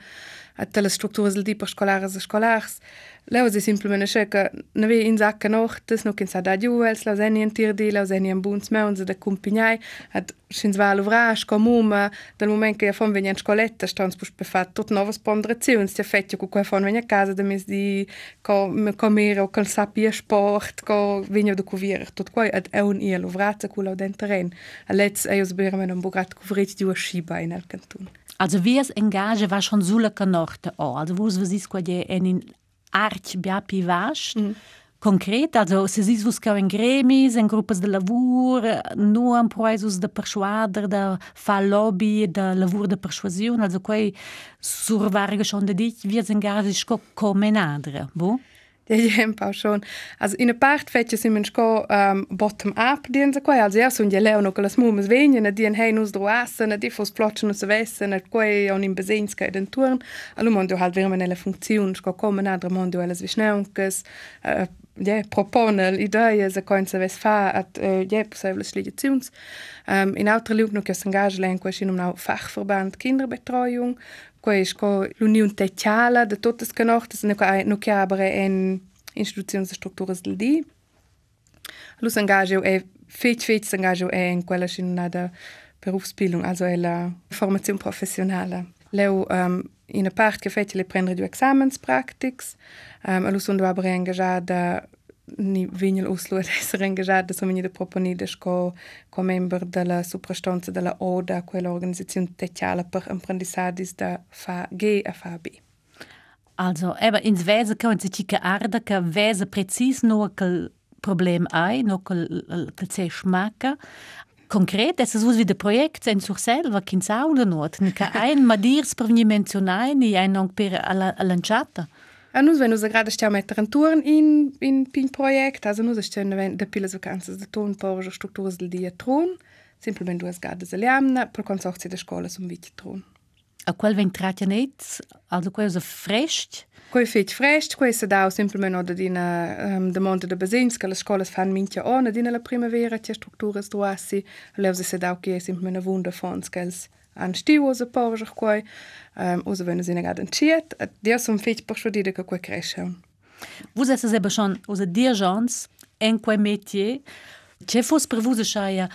a tale strukture del tipo scolares e scolars. Leo se simplemente che ne ve in sacca nochtes, no kin sa da juels, la seni en tirdi, la seni en buns meuns da cumpignai, ad schins va l'ovrage, comuma, dal moment che fon venia in scoletta, stans pus pe fat tot novas ponderazions, ti affettio cu quel fon venia a casa, de mes di co comere o col sapia sport, co venia de cuvire, tot quai ad è un ia l'ovrazza cu lau den terren. A letz eios bermen un bogat cuvrit di Schiba in al cantun. Also es engage war schon sulla canorte o, also vus vesis qua je en in arch bia pi vast, mm. concret, also se sis vus cau en gremis, en gruppas de lavur, nu en proesus de persuader, de fa lobby, de lavur de persuasion, also quei survarga schon de wie es engage sco comenadre, bo? Ja, ja, ein paar schon. Also in der Part fetche sind wir schon um, bottom up dien se quai. Also ja, so die leo no che las mumas venien, dien hei nus dro assen, di fos plotschen us vessen, et quai on in besenska den turn. Allo mondo halt vermen nella funzion, sco kommen adre mondo elas visneunkes, uh, ja, proponel idee se coin se ves fa at uh, ja, possibles legislations. Um, in altre luk no che s'engage len quai sin um nau Fachverband Kinderbetreuung, quai is co l'union teciala de totes canochtes, no che no che abere en istituzioni de structuras del di. Lu s'engage e fetch fetch s'engage e in quella sin da Berufsbildung, also e la formazione professionale. Leu um, in a part che fetch le prendere du examens practics, um, lu sono abere engagada ni vinil uslu ad essere engagiata sono venuta proponida co co member della suprastanza della ODA quell'organizzazione tecniale per apprendisadis da fa G a fa B Also, eben ins Wesen können Sie sich arda, que Wesen präzis nur quel Problem ein, nur quel quel schmecken. Konkret, es ist wie der Projekt in sich selber, kein Saude not. Nicht ein Madirs per ni menzionai, ni ein Ongpere alla lanciata. Alla Anuns, wenn du gerade stehst mit Renturen in, in Ping-Projekt, also nur stehen, wenn der Pille so kannst, der Ton, Porsche, Struktur, die Thron, simpelmente du hast gerade sie lernen, pro Konsortie der Schule zum Wikitrun. A quel vem tratja nec, ali ko je za frešč? Ko je fič frešč, ko je se dal simplement od dina um, demonte de bezinska, la škola fan mintja ona dina la primavera, tja struktura zdruasi, lev se dal, ki je simplement vunda fonskels. An porge quei, um, osa wenn es in gad enciet, dia sum fet per schodide che quei cresce. Vus esses eben schon usa dir jans en quei métier, c'è fos per vus schaia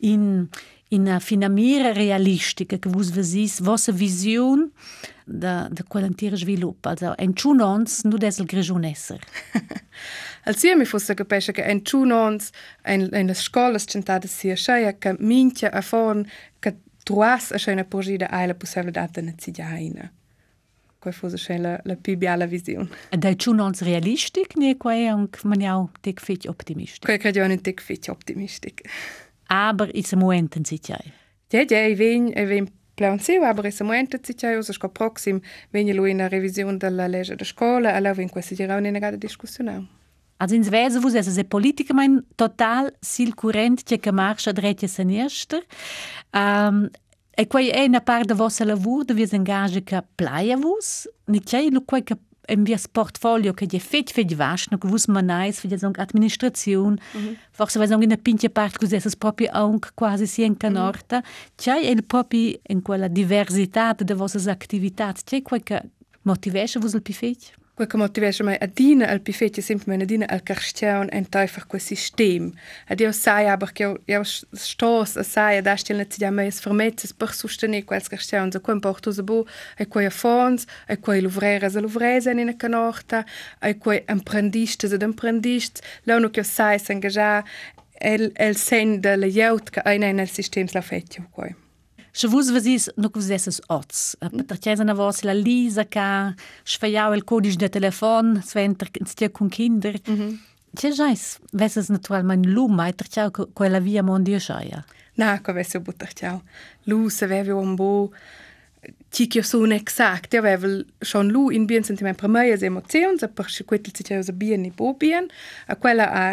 in in a finamira realistica che vus vesis vossa vision da da quell'antier svilupp, also en chunons nu des il grigion esser. Al sia mi fosse capisce che en chunons en en las scolas centate sia schaia che mincha a forn che troas așa ne pojida ai la pusevle data na cidaina. Quai fosse așa la la pibia la vizion. Da ciun ons realistic ne quai anc maniau ja tek fit optimistic. Quai credo un tek fit optimistic. Aber is er a moment in citai. Ja, ja, i vin, i vin Plaunsiu, aber es momento si c'è uso sco proxim, veni lui una revisione della legge della scuola, allora in questa dirà un'inegata discussione. Als in Zweden vous es e Politiker mein total silcurent che che marcha dretje se e quei è una parte del vostro lavoro dove vi engage che plaia vus, ne c'è lo quei che in vias portfolio che je fet fet vasch no gewus man nice für die song administration mhm. forse vai song in a pinche part così es proprio anche quasi si in canorta. Mhm. c'è il proprio in quella diversità de vostre attività c'è qualche motivation vos il Che motivesce mai a dina al pifetje semplicemente a dina al carstiaun en taifer quel sistem. Ad io sai aber che io, stos a sai ad astil net sia mai fermezzes per sostenere quels carstiaun so quem porto so bo e quei fons e quei luvreres e luvrese in una canorta e quei emprendistes ed emprendistes launo che sai s'engagiar el el sen de la jaut che ein nel sistem la fetio quei. שבוז וזיס נוקוזסס אוץ. פטרצ'זה נבוס לה ליזה קה, שפייהו אל קודיש דה טלפון, סטיה קון קינדר. Če žais, vesels naturalmente luma, je trčal, ko je la via mondia šaja. Na, ko vesel bo trčal. Lu se vevi on bo, ti, ki so un exakt, je ja, vevel šon lu in bien sentiment premaja z emocijom, za prši kvetil se čejo za bien in bo bien, a quella a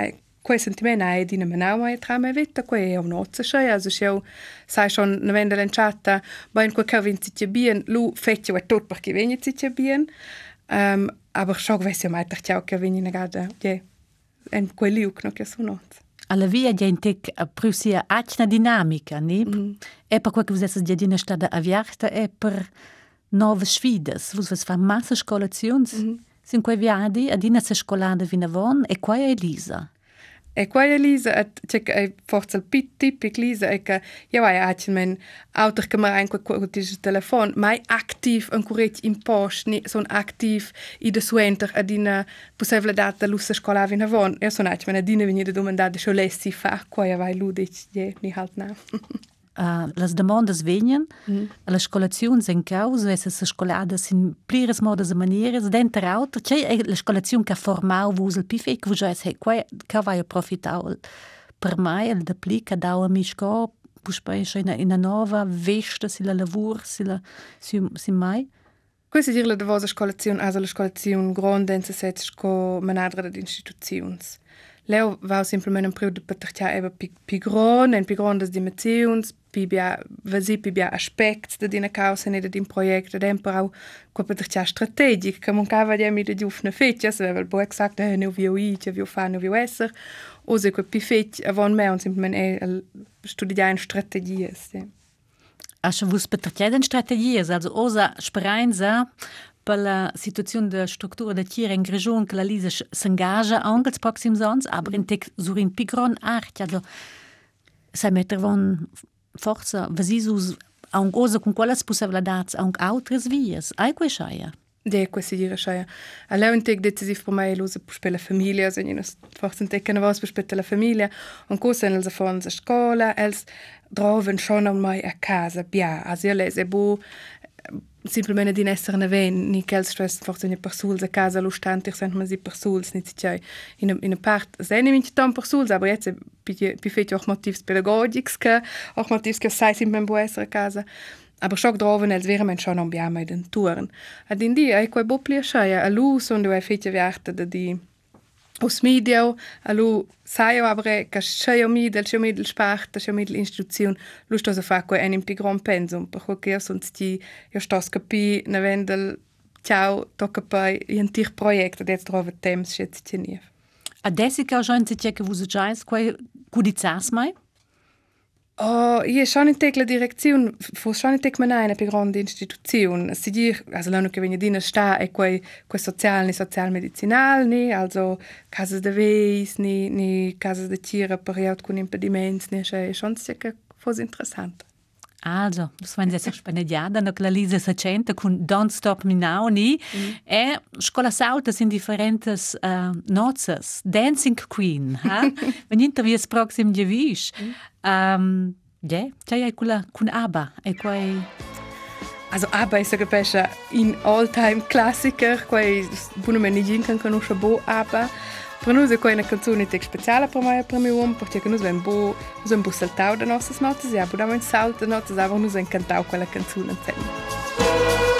quei sentimenti hai di menau mai tra me vita quei è un ozza schei also scheu sai schon ne vende l'enciata ba in quel che vinci ti bien lu fecchio e tot perché veni ti ti bien um, aber schau wes ja mai tach ciao che veni na gada je en quel liu no che sono ozza Alla via di intec a prusia acna dinamica, ni? Mm. E per quel che vos esses di adina stada aviarta e per nove sfides. Vos vos fa massa scolazions. Mm -hmm. Sin quei viadi adina se scolada vinavon e quai Elisa. E quella Lisa at che è forse il pit tipic Lisa è che io hai anche men autor che mai anche con il telefono mai attiv un curret in post ni son aktiv i de suenter ad in possibile data lussa scola vina von io sono anche men adina venire domandare scho lessi fa qua vai ludic je ni halt na uh, las demandas venien, mm. las colacions en caus, esas escoladas in pliras modas e manieras, dentro auto, c'è la colacion che ha formato vos il pifè, che vos esse, qua, che vai approfittato per me, il da pli, che dava mi scò, puspai, c'è una, una nova vesta, se la lavur, se la, se, se mai. Questa è la vostra scolazione, è la scolazione grande in questa scuola, ma non è l'istituzione. Leo va semplicemente un periodo per tercia eba pi, pi gron, en pi grondas dimensiuns, pi bia, vasi pi bia aspects da dina causa ne da din project, ed emper au qua per tercia strategic, che mancava di emi da giufna fetja, se aveva bo exact, eh, ne vio i, ce vio fa, ne vio esser, o se qua pi fet, avon me, on semplicemente e studiare in strategies. Ja. Asche vus betreten strategies, also osa speranza per la situazione de struttura de tiere in region che la Lisa s'engaja anche els proxims ans, aber in tec sur in pigron art, also sai metter von forza, vasisus anche osa con quelles possibilidades anche altres vias, ai quei schaia. De questi dire schaia. Allora un tec decisiv per me l'usa per la famiglia, se non forse un tec che ne vas per la famiglia, un cosa els afons a scola, els droven schon mai a casa, bia, io lese bu simplemente di essere ne ven ni quel stress forse ne persuls a casa lo stanti sent man si persuls ni c'è in in part se ne minch tam persuls aber jetzt bi fet auch motivs pädagogics che auch motivs che sai simplemente bu essere a casa. Aber schock droven als wäre man schon am bia mai den touren. Ad in di ai quei bo plia schaia a lu son du ai fetje viarte aus Media, allo sai avre e che c'è un mid, c'è un mid spart, c'è un mid istituzione, lo sto a fare con un più gran pensum, per cui che sono sti io sto scapi ne vendel ciao tocca poi un tir progetto adesso trovo temps schätze ti nie. Adesso che ho già in te che vuoi già quai cudizas mai? Oh, io schon in tec la direzione, fu schon mena una più grande istituzione. Si dir, also l'anno che viene dina sta è quei, quei social, ni social medicinal, ni, also casas de veis, ni, ni casas de tira per jaut con impediments, ni, cioè, schon si che fosse interessante. Also, das waren jetzt spanediada, no la Lisa Sacenta con Don't Stop Me Now, ni, mm. e scola sauta in differentes uh, nozes, Dancing Queen, ha? Wenn interviews proxim di vish. Mm. Um, ja, c'è hai quella con ABBA, e quei... Also ABBA è che pesce in all-time classiker, quei buono me nigin kan conosce bo ABBA, Para nós, quando a canção tem especial para mim, para mim, porque nós vamos bo, vamos bo saltar das nossas notas e abordamos ja salto das notas, vamos nos encantar com aquela canção inteira.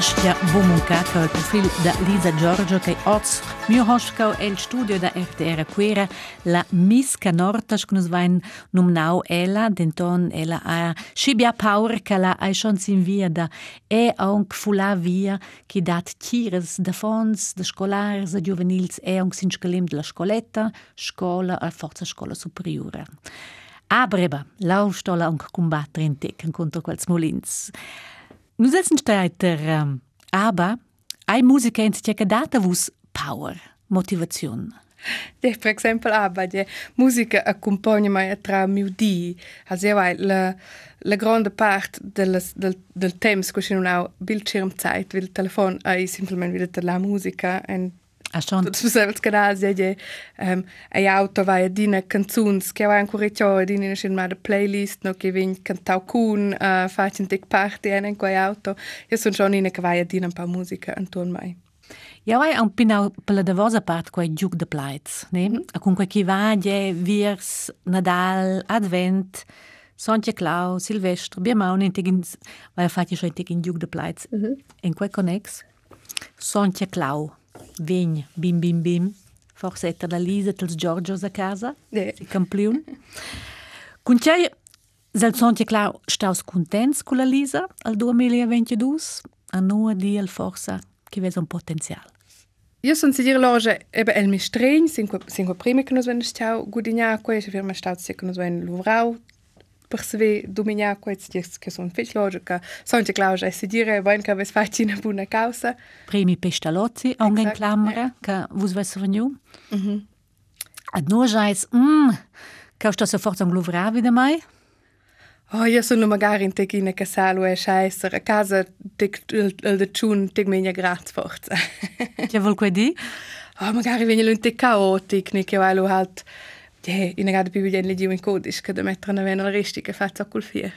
Aba astia bomuncaca il profil da Lisa Giorgio che oz mio hoscau el studio da RTR Quera la Miska Nortas che nos vain numnau ella denton ella a Shibia Power che la ai schon sin via da e aunc fula via che dat tires da fons da scolars da juvenils e aunc sin scalim de la scoletta scola a forza scola superiore. Abreba, lau stola aunc combattere in tec contro quels molins. Nus essen steiter aber ei musica ins tjeca data vus power, motivazion. Ja, per esempio, ABBA, die musica accompagna mai tra miudi. Also, ja, weil la, la grande part del, del, del temps che non ha Bildschirmzeit, weil Telefon è semplicemente wieder la musica und Ah schon. Tu saps canals je um, ai auto vai dina canzuns che vai ancora ciò dina in ma de playlist no che vin cantau cun uh, facin tic party en quei auto io son schon in che vai dina un po' musica anton mai Ja, vai un pinau per la davosa part quei giug de plaits, ne? Mm -hmm. Con quei chi vagie, viers, Nadal, Advent, Sontia Clau, Silvestre, bia maun in tegin, vai a fatti schon in tegin giug de plaits. Mm -hmm. En quei connex, Sontia Clau, Vem, bim bim bim, forse é da Lisa o Giorgios a casa, yeah. si campione. Con que se senti che stai com a Lisa al 2022, a noi di al forse che vede un potenziale. Io sono sicura l'oggi, e beh, il mio stregno, sin quel que che noi siamo stati a guadagnare, e se firma stati che noi siamo perceber dominhar coisas que são feitas lógica são de claus é seguir é bem que vez faz na boa causa primi pestalozzi alguém clamra que vos vai sonhar mhm. ad nós já é hum mm, que eu estou a força um glovrave de mai Oh, jaz sem magari in tegi na kasalu e šajser, a casa teg da čun teg menja grad forca. Kje volko je di? Oh, magari venjelo in teg kaotik, nekje valu halt. Uh, Sì, in grado più vigente di un codice che mettono bene la ristica fatta col fio.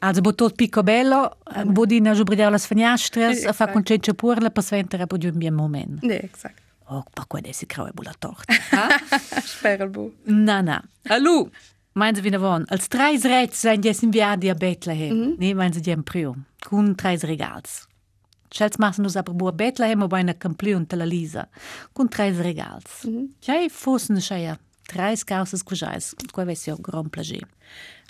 Also, bo tot picobello, bo di na giubridare le finestre, sì, fa concetto pure la passventera per un buon momento. Sì, ne, esatto. Oh, pa qua adesso creo è buona torta. Spero bu. Na, na. Allora, meinen Sie wieder wann? Als drei Rätsel sind jetzt im Jahr die Bethlehem. Mhm. Nee, meinen Sie die im Prium. Kun drei Regals. Schalz machen uns aber bei Bethlehem, aber bei einer Campli und Tel Alisa. Kun drei Regals. Mhm. Ja, Fussen, Scheier. 13 causas cujais, que vai ser o grande prazer.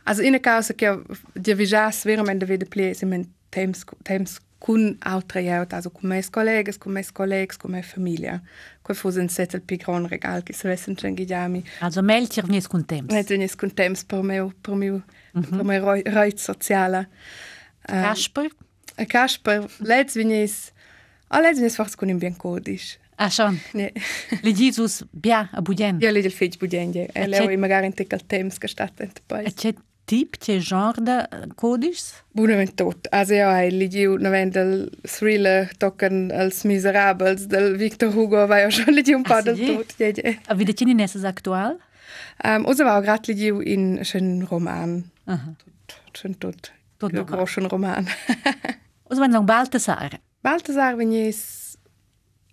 Alltså en causa que de viajar veramente vede plie se men temps temps kun autrajaut, also kun mes collegas, kun mes collegs, kun mes familia. Quei fos en setel pi gran regal che se vessen cen gidiami. Also mel tir vnies kun temps. Mel tir vnies kun temps per meu, per meu, mm -hmm. per meu reut sociala. Eh, Kasper? Uh, Kasper, lets vnies, a lets vnies fors kun im bien codis. Ah, așa. Le Jesus bia a budien. Ja, le del fej budien, ja. Ele oi magari inte kal temps ka staten te pais. Ce tip, ce genre de codis? Bunament tot. Ase ja, ai le giu naven del thriller tocan als miserables del Victor Hugo, vai ja schon le giu un pa ah, del tot, ja, ja. A vide cine nesses actual? Um, Osa va grad le giu in schön roman. Aha. Tot, schön tot. Tot groschen roman. Osa van lang Baltasar. Baltasar, wenn jes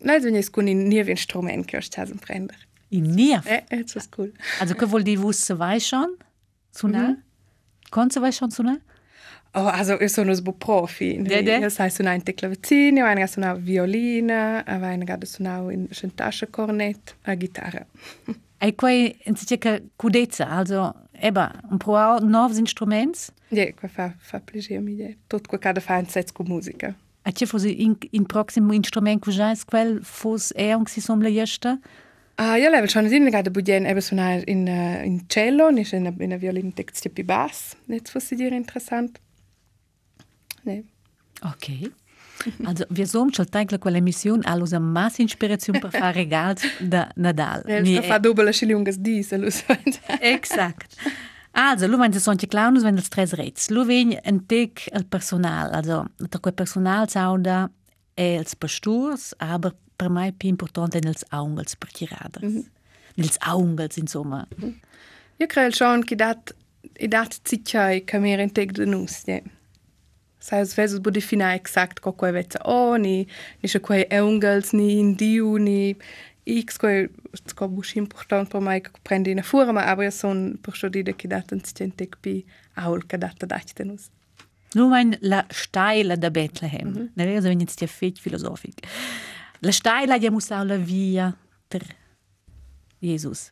Nein, wenn es con in nie Instrument che hast du prender. In Nief. Eh, jetzt ist cool. Also che vuol dire vusse vai schon? Suna? Mhm. Konze vai schon suna? Oh, also io sono sbo profi. Ja, ja. Io sai suonare in clavecino, una suonare violina, una suonare in tasche cornet, a chitarra. E quei in si cerca cudezza, also eba, un pro novs instruments. Ja, qua fa, fa piacere mi idea. Tutto quel che fa in musica. A ce fosse in, in proximo instrument cu jais quel fos e un si som la jesta. Ah, io level schon in gerade budien eben suonare in in cello, nicht in in violin text più bass. Jetzt fosse dire interessant. Ne. Ok. Also, wir som schon eigentlich quella mission allos a mass inspiration per fare regals da Nadal. Ja, sta fa doppele schilungas di, se lo so. Exakt. Also, lu wenn sonche Clownus, wenn das tres rets. Lu ven en tic el personal, also, da quel personal sauda e els pastors, aber per mai più importante nels aungels per tiradas. Mm -hmm. Nels aungels, insomma. Io credo schon che dat i dat zicciai che mi renteg de nus, ja. Sai, es vesus bu definai exakt co quei vezza o, ni, ni se quei eungels, ni in diu, ni x quei, co busch important per mai che prendi in forma, aber io son per scio dide che dat un zicenteg pi aul che dat dat de nus. Nu mein la steila da Bethlehem. Mm -hmm. Ne vero, wenn jetzt der fetch filosofic. La steila ja muss auch la via der Jesus.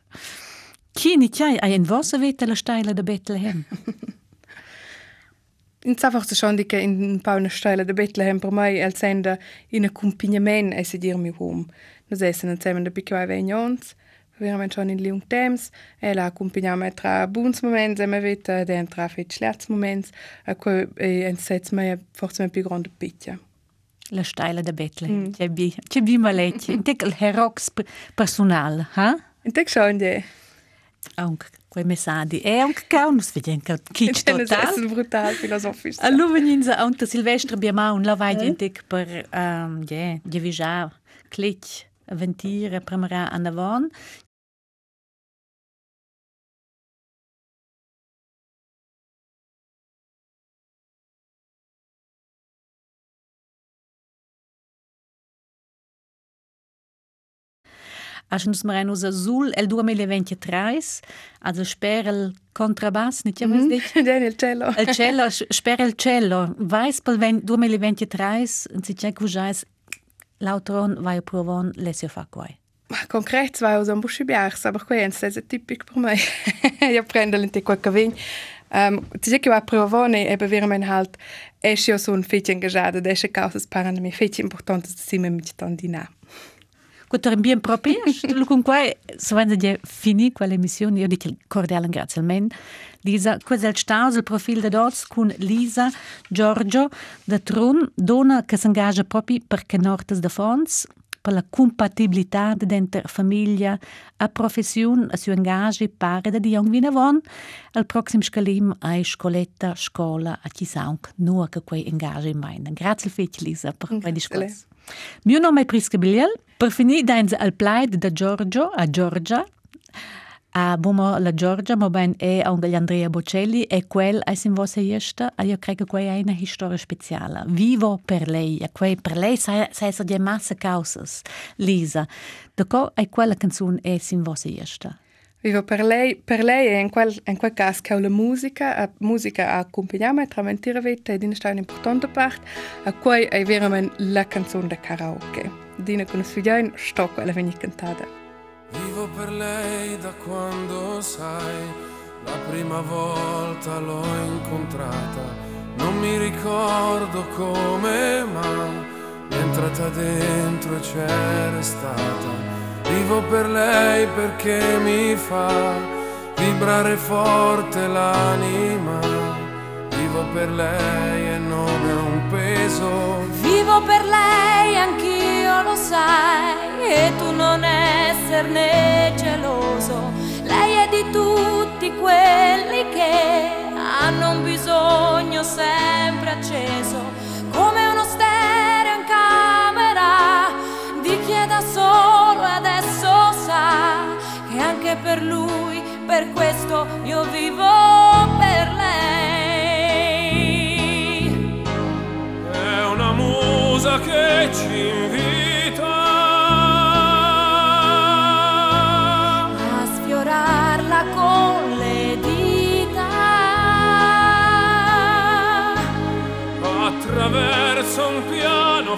Chi ni chai ai en vossa veta la steila da Bethlehem. Ins einfach so schon che in un pauna stelle de Bethlehem per mai el senda in accompagnement e se dir mi home. Nos essen insieme de piccai vegnons, verament schon in liung temps, e la accompagniamo tra buns moments e me veta de tra fet schlerz moments, a quo e en sets mai forse più grande picchia. La steila da Bethlehem. Mm. C'è bi, c'è bi. Un tek il herox personal, ha? In tek schon de. Aunque quei messaggi. E anche caunus vediamo che kitsch total. Es brutal filosofisch. Allora veninza anche Silvestre abbiamo un lavai mm. tek per um, yeah, divijar, clic, avvenire, premera an avon. Acho-nos marenos azul el 2023, also spera il contrabass, nicht Mm mm. -hmm. il cello. Il cello, spera il cello. Vais pel ven- 2023, si c'è che usais l'autron vai provon lesio. Ma concret aus am Buschi biars, aber quei ens es tipic per mai. Io prendo l'ente quel cavign. Um, ti che va provone e bevere mein halt esce so un fetch engagado, esce causas paran mi fetch importante si me mit tandina. Quando bien proprio, con quai, so wenn je fini quell'emissione, io dico cordiale ringraziamento. Lisa, questo è il staus, il profilo da dots con Lisa Giorgio da Trun, donna che si engaggia proprio perché nortes da fons, per la compatibilità dentro famiglia a professione, a suo engaggi pare da di jong vinavon, al prossimo scalim a scoletta, scuola, a chi saunk, nu che quei engaggi in. Grazie fetch Lisa per quei discorsi. Mio nome è Prisca Biliel. Per finire, dainze al plaid da Giorgio a Giorgia. A bomo la Giorgia, ma ben è un degli Andrea Bocelli e quel è in vostra iesta, e io credo che è una storia speciale. Vivo per lei, e per lei sai di massa causas. Lisa, da co è quella canzone è in vostra iesta. Vivo per lei, per lei e in quel, in quel caso che la musica, a musica a accompagnare tra mentire vita ed sta un'importante parte, a cui è veramente la canzone da karaoke. Dina con sfidiain sto quella veni cantata. Vivo per lei da quando sai, la prima volta l'ho incontrata. Non mi ricordo come, ma è entrata dentro e c'è restata. Vivo per lei perché mi fa vibrare forte l'anima. Vivo per lei e non è un peso. Vivo per lei, anch'io lo sai, e tu non esserne geloso. Lei è di tutti quelli che hanno un bisogno sempre acceso, come uno stereo in camera di chi è da solo anche per lui, per questo io vivo per lei. È una musa che ci invita a sfiorarla con le dita. attraverso un piano